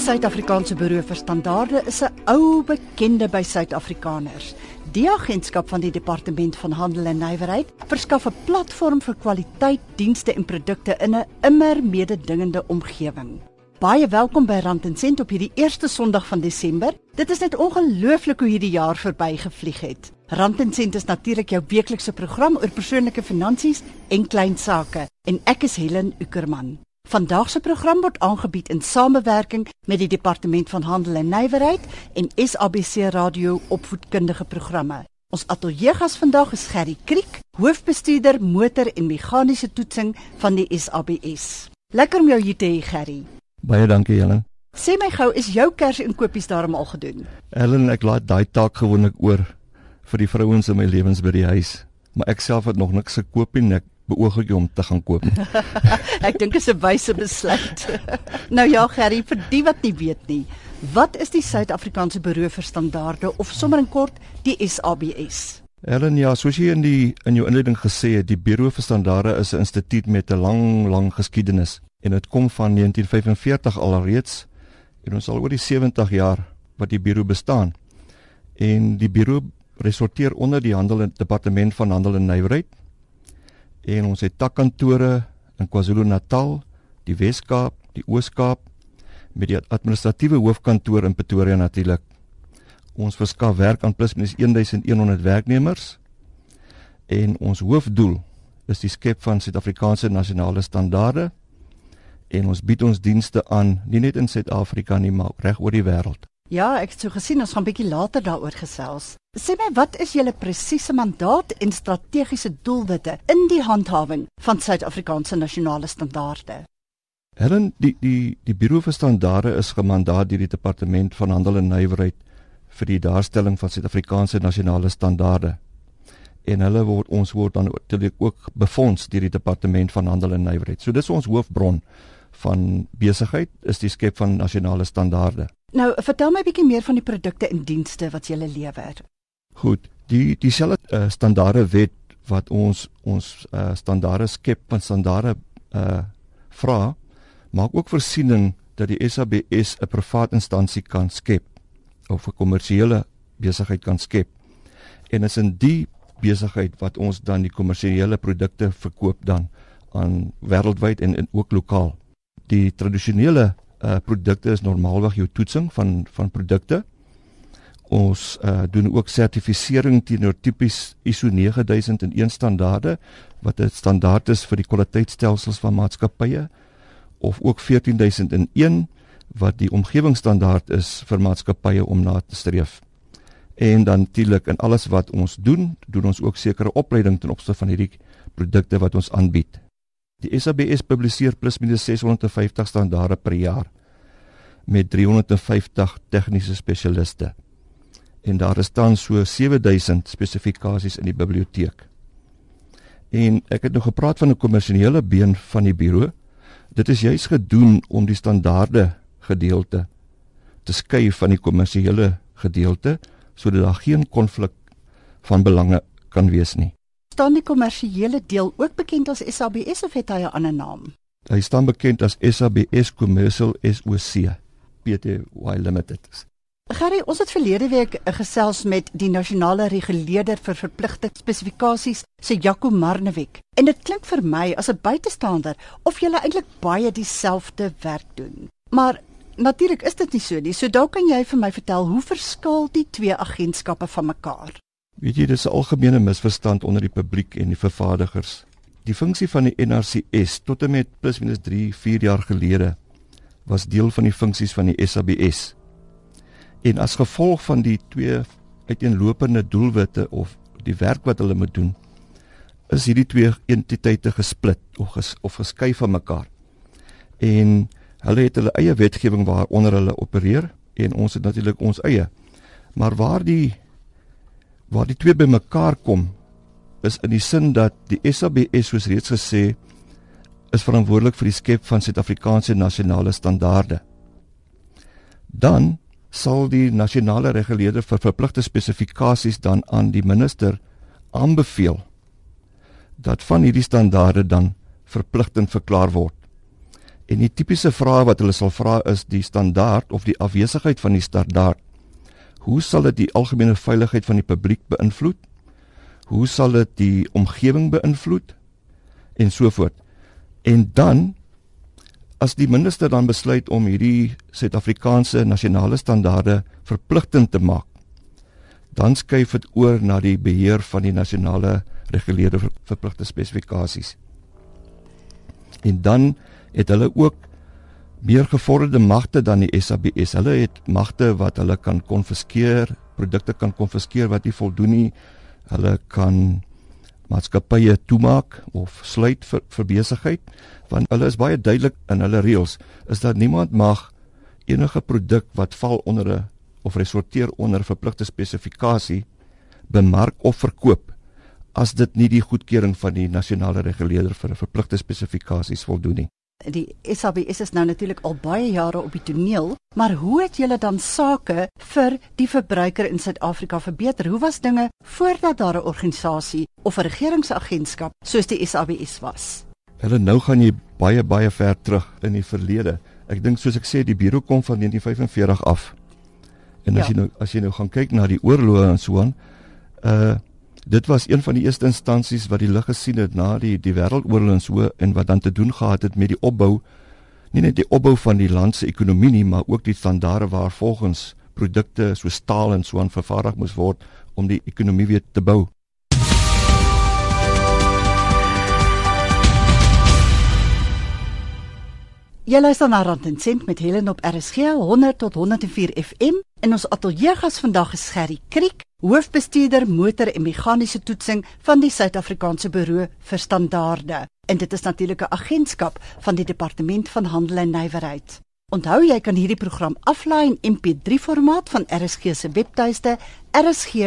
Suid-Afrikaanse Buro vir Standaarde is 'n ou bekende by Suid-Afrikaners. Die agentskap van die Departement van Handel en Nywerheid verskaf 'n platform vir kwaliteit dienste en produkte in 'n immer mededingende omgewing. Baie welkom by Rand en Sent op hierdie eerste Sondag van Desember. Dit is net ongelooflik hoe hierdie jaar verbygevlieg het. Rand en Sent is natuurlik jou weeklikse program oor persoonlike finansies en klein sake en ek is Helen Ukerman. Vandag se program word aangebied in samewerking met die Departement van Handel en Nywerheid en SABC Radio opvoedkundige programme. Ons ateljeegas vandag is Gerry Kriek, hoofbestuurder motor en meganiese toetsing van die SABS. Lekker om jou hier te hê, Gerry. Baie dankie, Helen. Sê my gou, is jou kersinkopies daarom al gedoen? Helen, ek laat daai taak gewoonlik oor vir die vrouens in my lewens by die huis, maar ek self het nog niks gekoop nie. Ek beoog ek om te gaan koop. ek dink dit is 'n wyse besluit. nou ja, Gerry, vir die wat nie weet nie, wat is die Suid-Afrikaanse Buro vir Standaarde of sommer in kort die SABS? Ellen, ja, soos jy in die in jou inleiding gesê het, die Buro vir Standaarde is 'n instituut met 'n lang, lang geskiedenis en dit kom van 1945 alreeds en ons al oor die 70 jaar wat die Buro bestaan. En die Buro resorteer onder die Handel en Departement van Handel en Nywerheid en ons het takkantore in KwaZulu-Natal, die Wes-Kaap, die Oos-Kaap met die administratiewe hoofkantoor in Pretoria natuurlik. Ons verskaf werk aan plus minus 1100 werknemers en ons hoofdoel is die skep van Suid-Afrikaanse nasionale standaarde en ons bied ons dienste aan nie net in Suid-Afrika nie maar reg oor die wêreld. Ja, ek het so gesien ons gaan bietjie later daaroor gesels. Sê my, wat is julle presiese mandaat en strategiese doelwitte in die handhawing van Suid-Afrikaanse nasionale standaarde? Helen, die die die Buro vir Standaarde is gemandaat deur die Departement van Handel en Nywerheid vir die daarstelling van Suid-Afrikaanse nasionale standaarde. En hulle word ons word dan natuurlik ook befonds deur die Departement van Handel en Nywerheid. So dis ons hoofbron van besigheid is die skep van nasionale standaarde. Nou, vertel my 'n bietjie meer van die produkte en dienste wat jy lewer. Goed, die dieselfde uh, standaarde wet wat ons ons uh, standaarde skep van standaarde uh vra, maak ook voorsiening dat die SABS 'n privaat instansie kan skep of 'n kommersiële besigheid kan skep. En is in die besigheid wat ons dan die kommersiële produkte verkoop dan aan wêreldwyd en, en ook lokaal. Die tradisionele uh produkte is normaalweg jou toetsing van van produkte. Ons uh doen ook sertifisering teenoor tipies ISO 9001 standaarde wat 'n standaard is vir die kwaliteitstelsels van maatskappye of ook 14001 wat die omgewingsstandaard is vir maatskappye om na te streef. En dan natuurlik in alles wat ons doen, doen ons ook sekere opleiding ten opsigte van hierdie produkte wat ons aanbied. Die SABS publiseer plus minus 650 standaarde per jaar met 350 tegniese spesialiste. En daar is dan so 7000 spesifikasies in die biblioteek. En ek het nou gepraat van 'n kommersiële been van die bureau. Dit is juis gedoen om die standaarde gedeelte te skei van die kommersiële gedeelte sodat daar geen konflik van belange kan wees nie staan die kommersiële deel ook bekend as SABS of het hy 'n ander naam? Hy staan bekend as SABS Commercial SOC Pty Limited. Gary, ons het verlede week gesels met die nasionale reguleerder vir verpligte spesifikasies, sê Jaco Marnewek. En dit klink vir my as 'n buitestander of julle eintlik baie dieselfde werk doen. Maar natuurlik is dit nie so nie. So dalk kan jy vir my vertel hoe verskil die twee agentskappe van mekaar? Weet jy, dis 'n algemene misverstand onder die publiek en die vervaardigers. Die funksie van die NRCS tot en met plus minus 3, 4 jaar gelede was deel van die funksies van die SABS. En as gevolg van die twee uiteenlopende doelwitte of die werk wat hulle moet doen, is hierdie twee entiteite gesplit of ges, of geskei van mekaar. En hulle het hulle eie wetgewing waaronder hulle opereer en ons het natuurlik ons eie. Maar waar die waar die twee bymekaar kom is in die sin dat die SABS soos reeds gesê is verantwoordelik vir die skep van Suid-Afrikaanse nasionale standaarde. Dan sal die nasionale reguleerder vir verpligte spesifikasies dan aan die minister aanbeveel dat van hierdie standaarde dan verpligtend verklaar word. En die tipiese vraag wat hulle sal vra is die standaard of die afwesigheid van die standaard. Hoe sal dit die algemene veiligheid van die publiek beïnvloed? Hoe sal dit die omgewing beïnvloed? En so voort. En dan as die minister dan besluit om hierdie Suid-Afrikaanse nasionale standaarde verpligtend te maak, dan skuif dit oor na die beheer van die nasionale reguleerde verpligte spesifikasies. En dan het hulle ook meer gevorderde magte dan die SABS. Hulle het magte wat hulle kan konfiskeer, produkte kan konfiskeer wat nie voldoen nie. Hulle kan maatskappye toemaak of sluit vir, vir besigheid want hulle is baie duidelik in hulle reëls is dat niemand mag enige produk wat val onder 'n of resorteer onder verpligte spesifikasie bemark of verkoop as dit nie die goedkeuring van die nasionale reguleerder vir 'n verpligte spesifikasies voldoen nie. Die SABS is nou natuurlik al baie jare op die toneel, maar hoe het julle dan sake vir die verbruiker in Suid-Afrika verbeter? Hoe was dinge voordat daar 'n organisasie of 'n regeringsagentskap soos die SABS was? Hulle nou gaan jy baie baie ver terug in die verlede. Ek dink soos ek sê die bureau kom van 1945 af. En as ja. jy nou as jy nou gaan kyk na die oorloë en so aan, uh dit was een van die eerste instansies wat die lig gesien het na die die wêreldoorlog en so en wat dan te doen gehad het met die opbou nie net die opbou van die land se ekonomie nie, maar ook die standaarde waar volgens produkte so staal en so aan vervaardig moes word om die ekonomie weer te bou. Jy luister na Rand en Sent met Helen op RSG 100 tot 104 FM en ons ateljeegas vandag is Gerry Kriek, hoofbestuurder motor en meganiese toetsing van die Suid-Afrikaanse Buro vir Standaarde. En dit is natuurlik 'n agentskap van die Departement van Handel en Nywerheid. Onthou jy kan hierdie program aflaai in MP3 formaat van RSG se webtuiste rsg.co.za.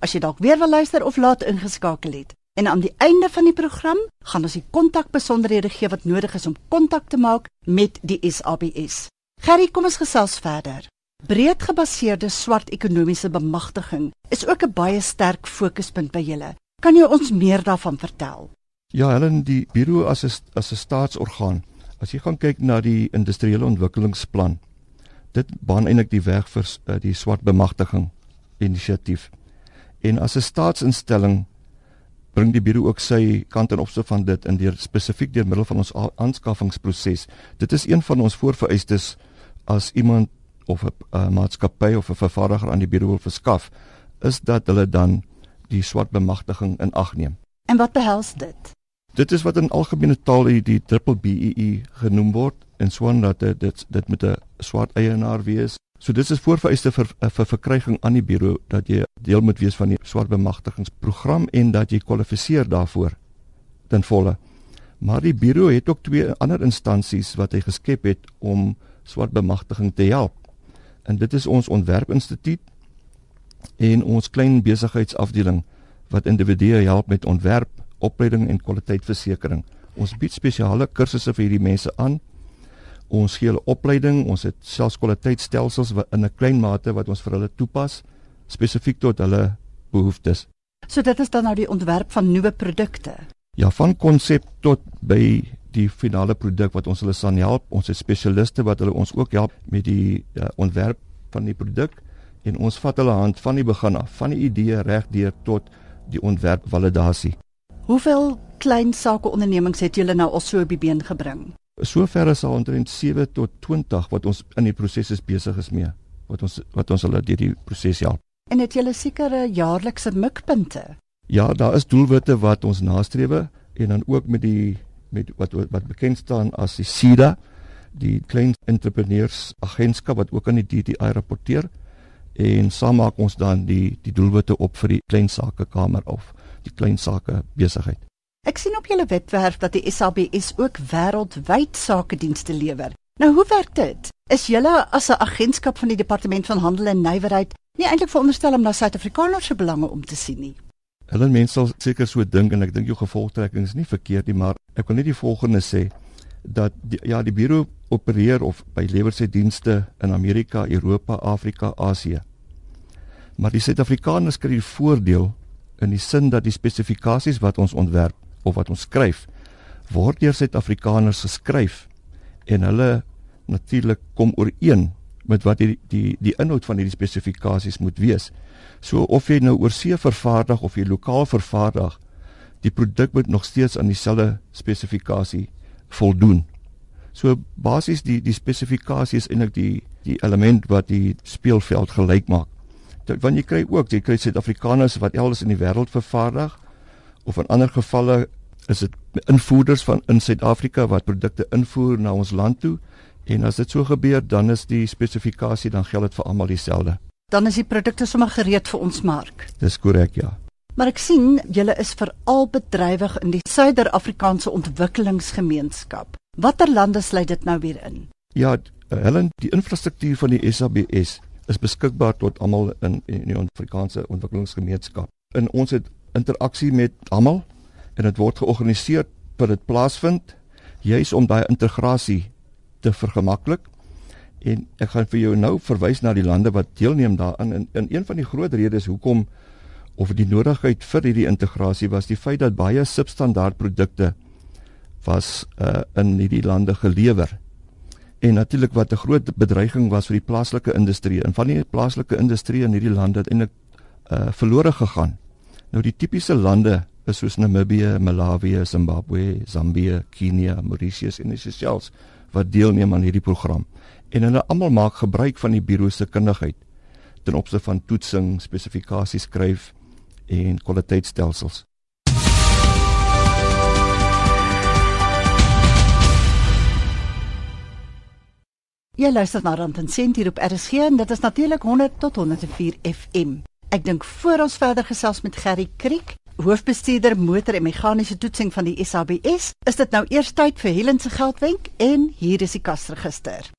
As jy dalk weer wil luister of laat ingeskakel het. En aan die einde van die program gaan ons die kontakbesonderhede gee wat nodig is om kontak te maak met die SABS. Gerry, kom ons gesels verder. Breedgebaseerde swart ekonomiese bemagtiging is ook 'n baie sterk fokuspunt by julle. Kan jy ons meer daarvan vertel? Ja, Helen, die bureau as 'n as 'n staatsorgaan, as jy gaan kyk na die industriële ontwikkelingsplan, dit baan eintlik die weg vir uh, die swart bemagtiging inisiatief. En as 'n staatsinstelling bring die bureau ook sy kant en opsig van dit in deur spesifiek deur middel van ons aanskaffingsproses. Dit is een van ons voorvereistes as iemand of 'n maatskappy of 'n vervaardiger aan die bureau wil verskaf, is dat hulle dan die swart bemagtiging in ag neem. En wat behels dit? Dit is wat in algemene taal die, die triple BEE genoem word en swan dat dit dit met 'n swart eienaar wees So dit is voorvereiste vir eh, vir verkryging aan die bureau dat jy deel moet wees van die swart bemagtigingsprogram en dat jy kwalifiseer daarvoor ten volle. Maar die bureau het ook twee ander instansies wat hy geskep het om swart bemagtiging te help. En dit is ons ontwerpinstituut en ons klein besigheidsafdeling wat individue help met ontwerp, opleiding en kwaliteitversekering. Ons bied spesiale kursusse vir hierdie mense aan Ons gee hulle opleiding, ons het selfs kwaliteitstelsels in 'n klein mate wat ons vir hulle toepas spesifiek tot hulle behoeftes. So dit is dan nou die ontwerp van nuwe produkte. Ja, van konsep tot by die finale produk wat ons hulle sal help. Ons het spesialiste wat hulle ons ook help met die uh, ontwerp van die produk en ons vat hulle hand van die begin af, van die idee reg deur tot die ontwerpvalidasie. Hoeveel klein sake ondernemings het julle nou al so op die been gebring? Sover is al omtrent 7 tot 20 wat ons in die proses is besig is mee wat ons wat ons hulle deur die proses help. En het julle sekere jaarlikse mikpunte? Ja, daar is doelwitte wat ons nastreef en dan ook met die met wat wat bekend staan as die SIDA, die klein entrepreneurs agentskap wat ook aan die DTI rapporteer en saam maak ons dan die die doelwitte op vir die klein sake kamer of die klein sake besigheid. Ek sien op julle webwerf dat die SABS ook wêreldwyd sakedienste lewer. Nou hoe werk dit? Is julle as 'n agentskap van die Departement van Handel en Nywerheid nie eintlik veronderstel om na Suid-Afrikaners se belange om te sien nie? Hulle mense sal seker so dink en ek dink jou gevolgtrekking is nie verkeerd nie, maar ek wil net die volgende sê dat die, ja, die bureau opereer of by lewer sy dienste in Amerika, Europa, Afrika, Asië. Maar die Suid-Afrikaners kry die voordeel in die sin dat die spesifikasies wat ons ontwerp of wat ons skryf word deur Suid-Afrikaners geskryf en hulle natuurlik kom ooreen met wat die die die inhoud van hierdie spesifikasies moet wees. So of jy nou oorsee vervaardig of jy lokaal vervaardig, die produk moet nog steeds aan dieselfde spesifikasie voldoen. So basies die die spesifikasie is eintlik die die element wat die speelveld gelyk maak. Want jy kry ook, jy kry Suid-Afrikaners wat elders in die wêreld vervaardig of in ander gevalle is dit invoerders van in Suid-Afrika wat produkte invoer na ons land toe en as dit so gebeur dan is die spesifikasie dan geld dit vir almal dieselfde. Dan is die produkte sommer gereed vir ons mark. Dis korrek, ja. Maar ek sien julle is veral bedrywig in die Suider-Afrikaanse Ontwikkelingsgemeenskap. Watter lande sluit dit nou weer in? Ja, Helen, die infrastruktuur van die SABS is beskikbaar tot almal in, in die Afrikaanse Ontwikkelingsgemeenskap. En ons het interaksie met almal en dit word georganiseer per dit plaasvind juis om daai integrasie te vergemaklik. En ek gaan vir jou nou verwys na die lande wat deelneem daaraan en in een van die groot redes hoekom of die nodigheid vir hierdie integrasie was die feit dat baie substandaard produkte was uh, in hierdie lande gelewer. En natuurlik wat 'n groot bedreiging was vir die plaaslike industrie en van die plaaslike industrie in hierdie lande het eintlik uh, verlore gegaan. Nou die tipiese lande is soos Namibië, Malawi, Zimbabwe, Zambië, Kenia, Mauritius en Seychelles wat deelneem aan hierdie program. En hulle almal maak gebruik van die biro se kundigheid ten opsigte van toetsing, spesifikasies skryf en kwaliteitstelsels. Jy luister na Rand en Sent hier op RSG en dit is natuurlik 100 tot 104 FM. Ek dink voor ons verder gesels met Gerry Kriek, hoofbestuurder motor en meganiese toetsing van die SABS, is dit nou eers tyd vir Helen se geldwenk en hier is die kasregister.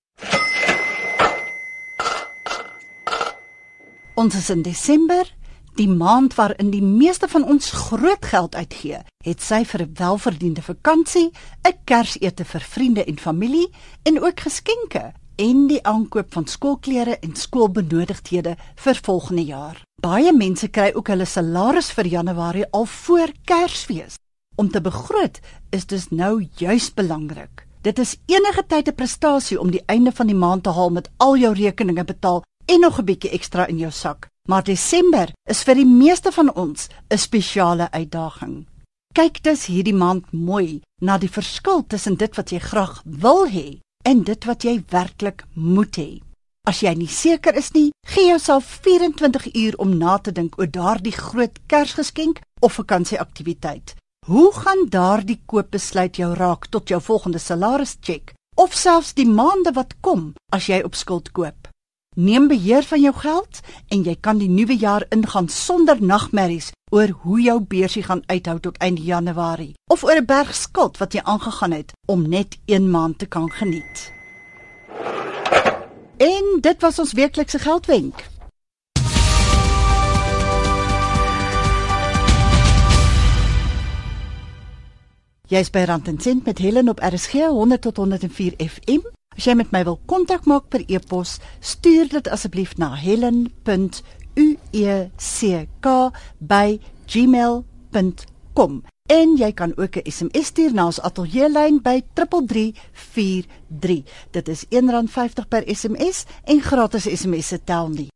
Ons is in Desember, die maand waarin die meeste van ons groot geld uitgee. Het sy vir 'n welverdiende vakansie, 'n Kersete vir vriende en familie en ook geskenke en die aankoop van skoolklere en skoolbenodigdhede vir volgende jaar. Baie mense kry ook hulle salaris vir Januarie al voor Kersfees. Om te begroot is dus nou juis belangrik. Dit is enige tyd 'n prestasie om die einde van die maand te haal met al jou rekeninge betaal en nog 'n bietjie ekstra in jou sak. Maar Desember is vir die meeste van ons 'n spesiale uitdaging. Kyk dus hierdie maand mooi na die verskil tussen dit wat jy graag wil hê en dit wat jy werklik moet hê. As jy nie seker is nie, gee jouself 24 uur om na te dink oor daardie groot Kersgeskenk of vakansieaktiwiteit. Hoe gaan daardie koopbesluit jou raak tot jou volgende salarischeck of selfs die maande wat kom as jy op skuld koop? Neem beheer van jou geld en jy kan die nuwe jaar ingaan sonder nagmerries oor hoe jou beursie gaan uithou tot einde Januarie of oor 'n berg skuld wat jy aangegaan het om net 1 maand te kan geniet. En dit was ons weeklikse geldwenk. Jy's by Rand en Sent met Helen op RSG 100 tot 104 FM. As jy met my wil kontak maak per e-pos, stuur dit asseblief na helen.ueck@gmail.com. En jy kan ook 'n SMS stuur na ons ateljeelyn by 3343. Dit is R1.50 per SMS en gratis SMS se tel nie.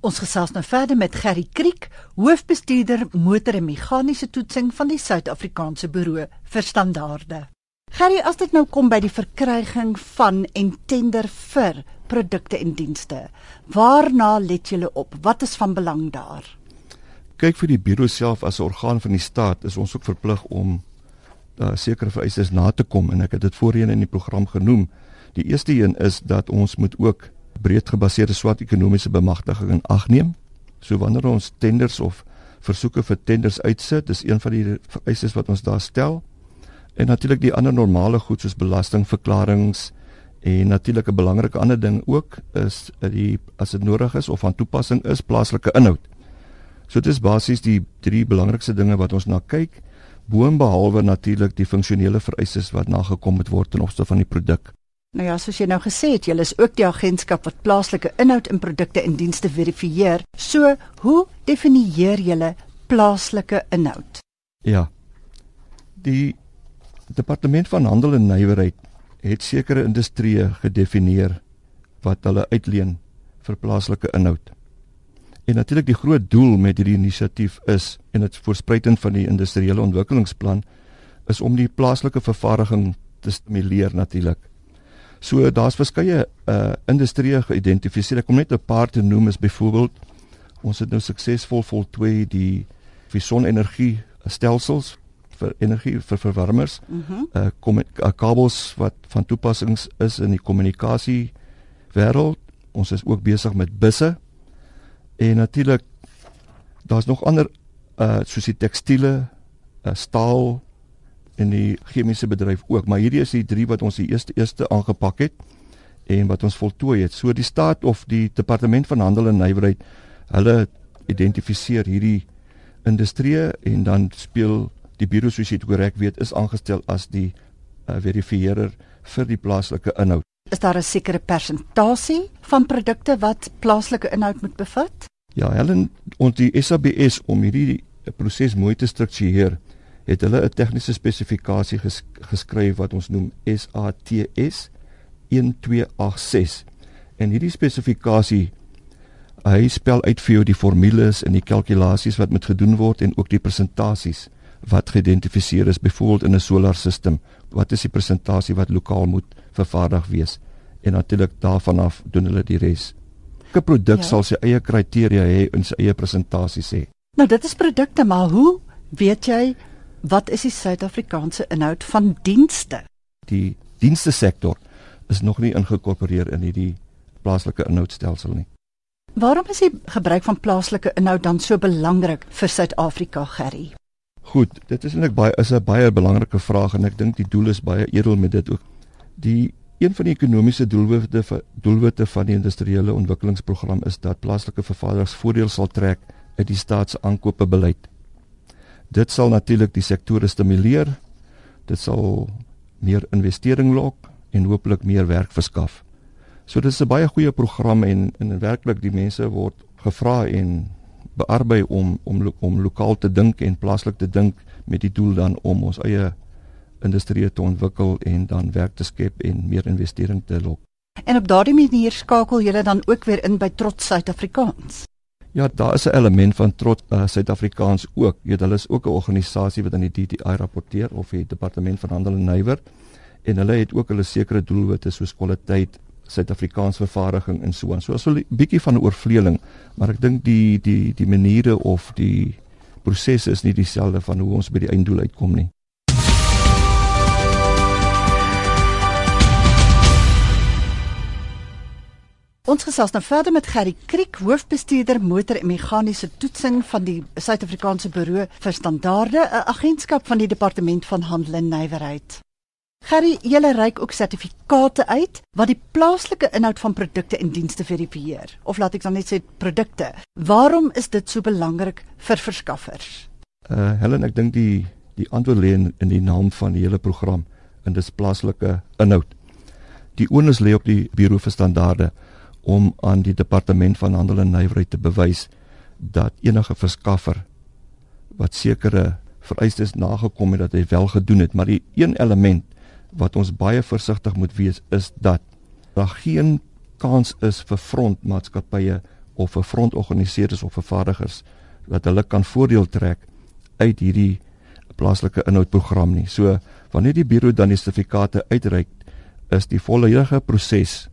Ons gesels nou verder met Gerry Kriek, hoofbestuurder motor en meganiese toetsing van die Suid-Afrikaanse Buro vir Standaarde. Gerry, as dit nou kom by die verkryging van en tender vir produkte en dienste, waarna let julle op? Wat is van belang daar? Kyk vir die bureau self as 'n orgaan van die staat, is ons ook verplig om uh, sekere vereistes na te kom en ek het dit voorheen in die program genoem. Die eerste een is dat ons moet ook breedgebaseerde swart ekonomiese bemagtiging in ag neem. So wanneer ons tenders of versoeke vir tenders uitsit, dis een van die vereistes wat ons daar stel. En natuurlik die ander normale goed soos belastingverklaringe en natuurlik 'n belangrike ander ding ook is die as dit nodig is of van toepassing is plaaslike inhoud. So dit is basies die drie belangrikste dinge wat ons na kyk, boonbehalwe natuurlik die funksionele vereistes wat nagekom moet word ten opsigte van die produk. Nou ja, soos jy nou gesê het, julle is ook die agentskap wat plaaslike inhoud in produkte en dienste verifieer. So, hoe definieer julle plaaslike inhoud? Ja. Die Departement van Handel en Nywerheid het sekere industrieë gedefinieer wat hulle uitleen vir plaaslike inhoud. En natuurlik die groot doel met hierdie inisiatief is en dit voorspruitend van die industriële ontwikkelingsplan is om die plaaslike vervaardiging te stimuleer natuurlik. So daar's verskeie uh industrieë geïdentifiseer. Ek kom net 'n paar te noem is byvoorbeeld ons het nou suksesvol voltooi die visonenergie stelsels vir energie vir verwarmers. Mm -hmm. uh, uh kabels wat van toepassings is in die kommunikasie wêreld. Ons is ook besig met busse. En natuurlik daar's nog ander uh soos die tekstiele, uh, staal en die chemiese bedryf ook, maar hierdie is die drie wat ons die eerste eerste aangepak het en wat ons voltooi het. So die staat of die departement van handel en nywerheid, hulle identifiseer hierdie industrie en dan speel die bureau soos jy dit korrek weet is aangestel as die uh, verifieerder vir die plaaslike inhoud. Is daar 'n sekere persentasie van produkte wat plaaslike inhoud moet bevat? Ja, Helen, ons die SABS om hierdie proses mooi te struktureer, het hulle 'n tegniese spesifikasie ges geskryf wat ons noem SATS 1286. En hierdie spesifikasie hy spel uit vir jou die formules en die kalkulasies wat moet gedoen word en ook die presentasies wat geïdentifiseer is byvoorbeeld in 'n solar system wat is die presentasie wat lokaal moet vervaardig wees en natuurlik daarvan af doen hulle die res. 'n Produk ja. sal sy eie kriteria hê en sy eie presentasies hê. Nou dit is produkte, maar hoe weet jy wat is die Suid-Afrikaanse inhoud van dienste? Die dienste sektor is nog nie ingekorporeer in hierdie plaaslike inhoudstelsel nie. Waarom is die gebruik van plaaslike inhoud dan so belangrik vir Suid-Afrika, Gerry? Goed, dit is eintlik baie is 'n baie belangrike vraag en ek dink die doel is baie edel met dit ook. Die een van die ekonomiese doelwitte doelwitte van die industriële ontwikkelingsprogram is dat plaaslike vervaardigers voordeel sal trek uit die staatsaankope beleid. Dit sal natuurlik die sektore stimuleer. Dit sal meer investering lok en hopelik meer werk verskaf. So dis 'n baie goeie program en in werklik die mense word gevra en bearbei om om om lokaal te dink en plaaslik te dink met die doel dan om ons eie industrie te ontwikkel en dan werk te skep en meer investering te lok. En op daardie manier skakel julle dan ook weer in by Trots Suid-Afrikaans. Ja, daar is 'n element van Trots uh, Suid-Afrikaans ook. Jy weet hulle is ook 'n organisasie wat aan die DTI rapporteer of die Departement van Handel en Nywer en hulle het ook hulle sekere doelwitte soos kwaliteit, Suid-Afrikaanse vervaardiging en so aan. So as 'n bietjie van 'n oorvleeling, maar ek dink die die die maniere of die prosesse is nie dieselfde van hoe ons by die einddoel uitkom nie. Ons gesels nou verder met Gerry Kriek, hoofbestuurder motor en meganiese toetsing van die Suid-Afrikaanse Buro vir Standaarde, 'n agentskap van die Departement van Handel en Nywerheid. Gerry, julle reik ook sertifikate uit wat die plaaslike inhoud van produkte en dienste verifieer. Of laat ek dan net sê produkte. Waarom is dit so belangrik vir verskaffers? Uh Helen, ek dink die die antwoord lê in, in die naam van die hele program en dis plaaslike inhoud. Die onus lê op die Buro vir Standaarde om aan die Departement van Handel en Nywerheid te bewys dat enige verskaffer wat sekere vereistes nagekom het dat hy wel gedoen het, maar die een element wat ons baie versigtig moet wees is dat daar geen kans is vir frontmaatskappye of vir frontorganiseerders of vervaardigers dat hulle kan voordeel trek uit hierdie plaaslike inhoudprogram nie. So wanneer die bureau dan die sertifikate uitreik, is die volledige proses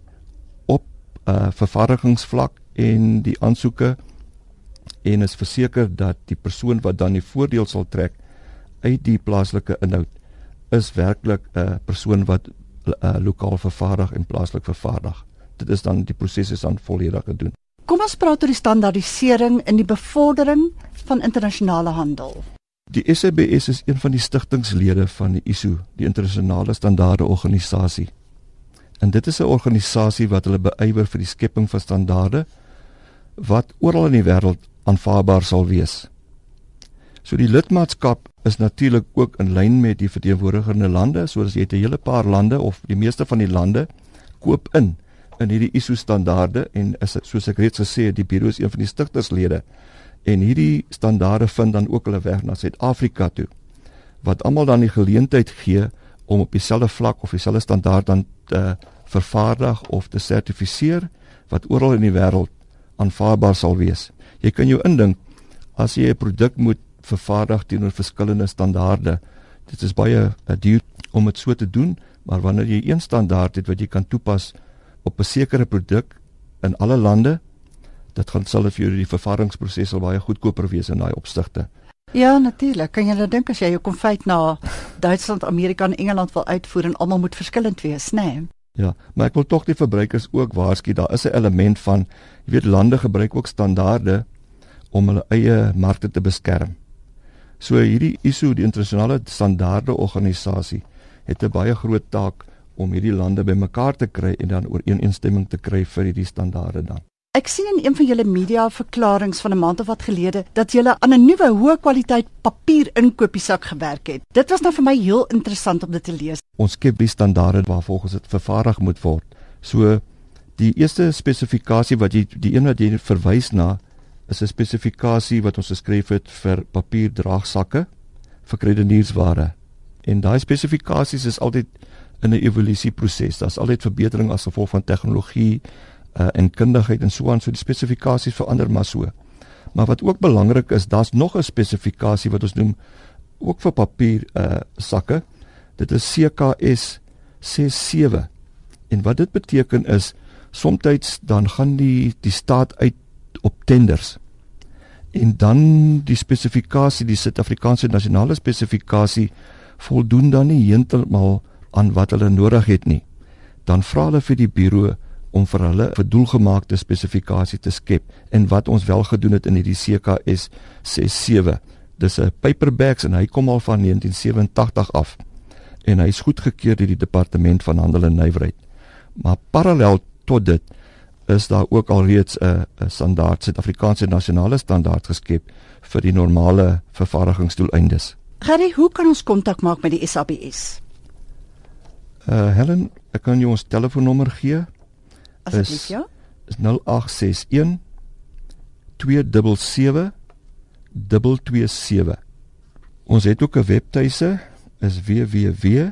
uh, vervaardigingsvlak en die aansoeke en is verseker dat die persoon wat dan die voordeel sal trek uit die plaaslike inhoud is werklik 'n persoon wat uh, lokaal vervaardig en plaaslik vervaardig. Dit is dan die proses is dan volledig gedoen. Kom ons praat oor die standaardisering in die bevordering van internasionale handel. Die SABS is een van die stigtingslede van die ISO, die internasionale standaarde organisasie. En dit is 'n organisasie wat hulle beywer vir die skepping van standaarde wat oral in die wêreld aanvaarbaar sal wees. So die lidmaatskap is natuurlik ook in lyn met die verteenwoordigende lande, soos jy het 'n hele paar lande of die meeste van die lande koop in in hierdie ISO standaarde en is soos ek reeds gesê het, die bureau is een van die stigterslede en hierdie standaarde vind dan ook hulle weg na Suid-Afrika toe wat almal dan die geleentheid gee om op dieselfde vlak of dieselfde standaard dan te vervaardig of te sertifiseer wat oral in die wêreld aanvaarbaar sal wees. Jy kan jou indink as jy 'n produk moet vervaardig teenoor verskillende standaarde. Dit is baie uh, duur om dit so te doen, maar wanneer jy een standaard het wat jy kan toepas op 'n sekere produk in alle lande, dit gaan sal vir jou die vervaringsproses al baie goedkoper wees in daai opsigte. Ja, natuurlik. Kan jy nou dink as jy jou konfyt na Duitsland, Amerika en Engeland wil uitvoer en almal moet verskillend wees, né? Nee? Ja, maar ek wil tog die verbruikers ook waarsku, daar is 'n element van jy weet lande gebruik ook standaarde om hulle eie markte te beskerm. So hierdie ISO, die internasionale standaarde organisasie, het 'n baie groot taak om hierdie lande bymekaar te kry en dan ooreenstemming te kry vir hierdie standaarde dan. Ek sien in een van julle media verklaringe van 'n maand of wat gelede dat julle aan 'n nuwe hoë kwaliteit papier inkopiesak gewerk het. Dit was nou vir my heel interessant om dit te lees. Ons skep die standaarde waarvolgens dit vervaardig moet word. So die eerste spesifikasie wat jy die een wat jy verwys na is 'n spesifikasie wat ons geskryf het vir papierdraagsakke vir kredieniersware. En daai spesifikasies is altyd in 'n evolusieproses. Daar's altyd verbetering as gevolg van tegnologie uh, en kundigheid en so aan. So die spesifikasies verander maar so. Maar wat ook belangrik is, daar's nog 'n spesifikasie wat ons noem ook vir papier uh sakke. Dit is CKS 67. En wat dit beteken is soms dan gaan die die staat uit op tenders. En dan die spesifikasie, die Suid-Afrikaanse nasionale spesifikasie voldoen dan nie heeltemal aan wat hulle nodig het nie. Dan vra hulle vir die buro om vir hulle 'n doelgemaakte spesifikasie te skep en wat ons wel gedoen het in hierdie CKS 67. Dis 'n paperbacks en hy kom al van 1987 af en hy is goedgekeur deur die departement van handel en nywerheid. Maar parallel tot dit is daar ook al reeds 'n 'n standaard Suid-Afrikaanse nasionale standaard geskep vir die normale vervaardigingsdoeleindes. Gerry, hoe kan ons kontak maak met die SABS? Uh Helen, ek kan jou ons telefoonnommer gee. Asseblief, ja. Is 0861 277 227. Ons het ook 'n webtuise is www.sabs.co.za.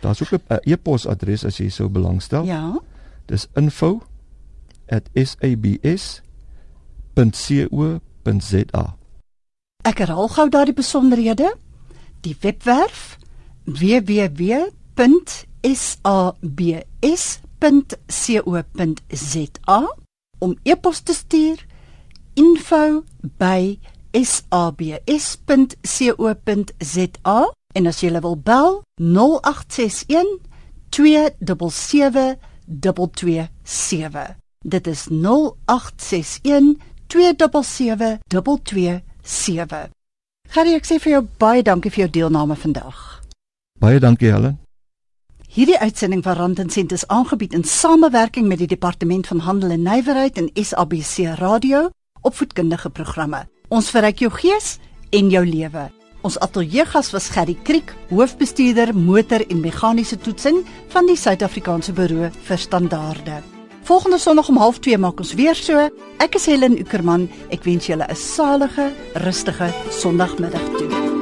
Daar's ook 'n e-posadres as jy sou belangstel. Ja. Dis info@sabs.co.za. Ek herhaal gou daardie besonderhede. Die webwerf www.sabs.co.za om e-pos te stuur info@sabs.co.za En as jy wil bel 0861 277 227. Dit is 0861 277 227. Gary, ek sê vir jou baie dankie vir jou deelname vandag. Baie dankie Helen. Hierdie uitsending van Rand en Sent is aangebied in samewerking met die Departement van Handel en Nywerheid en SABC Radio, opvoedkundige programme. Ons verryk jou gees en jou lewe. Ons ateljeegas was Gerry Kriek, hoofbestuurder motor en meganiese toetsing van die Suid-Afrikaanse Buro vir Standaarde. Volgende Sondag om 12:30 maak ons weer so. Ek is Helen Ukerman. Ek wens julle 'n salige, rustige Sondagmiddag toe.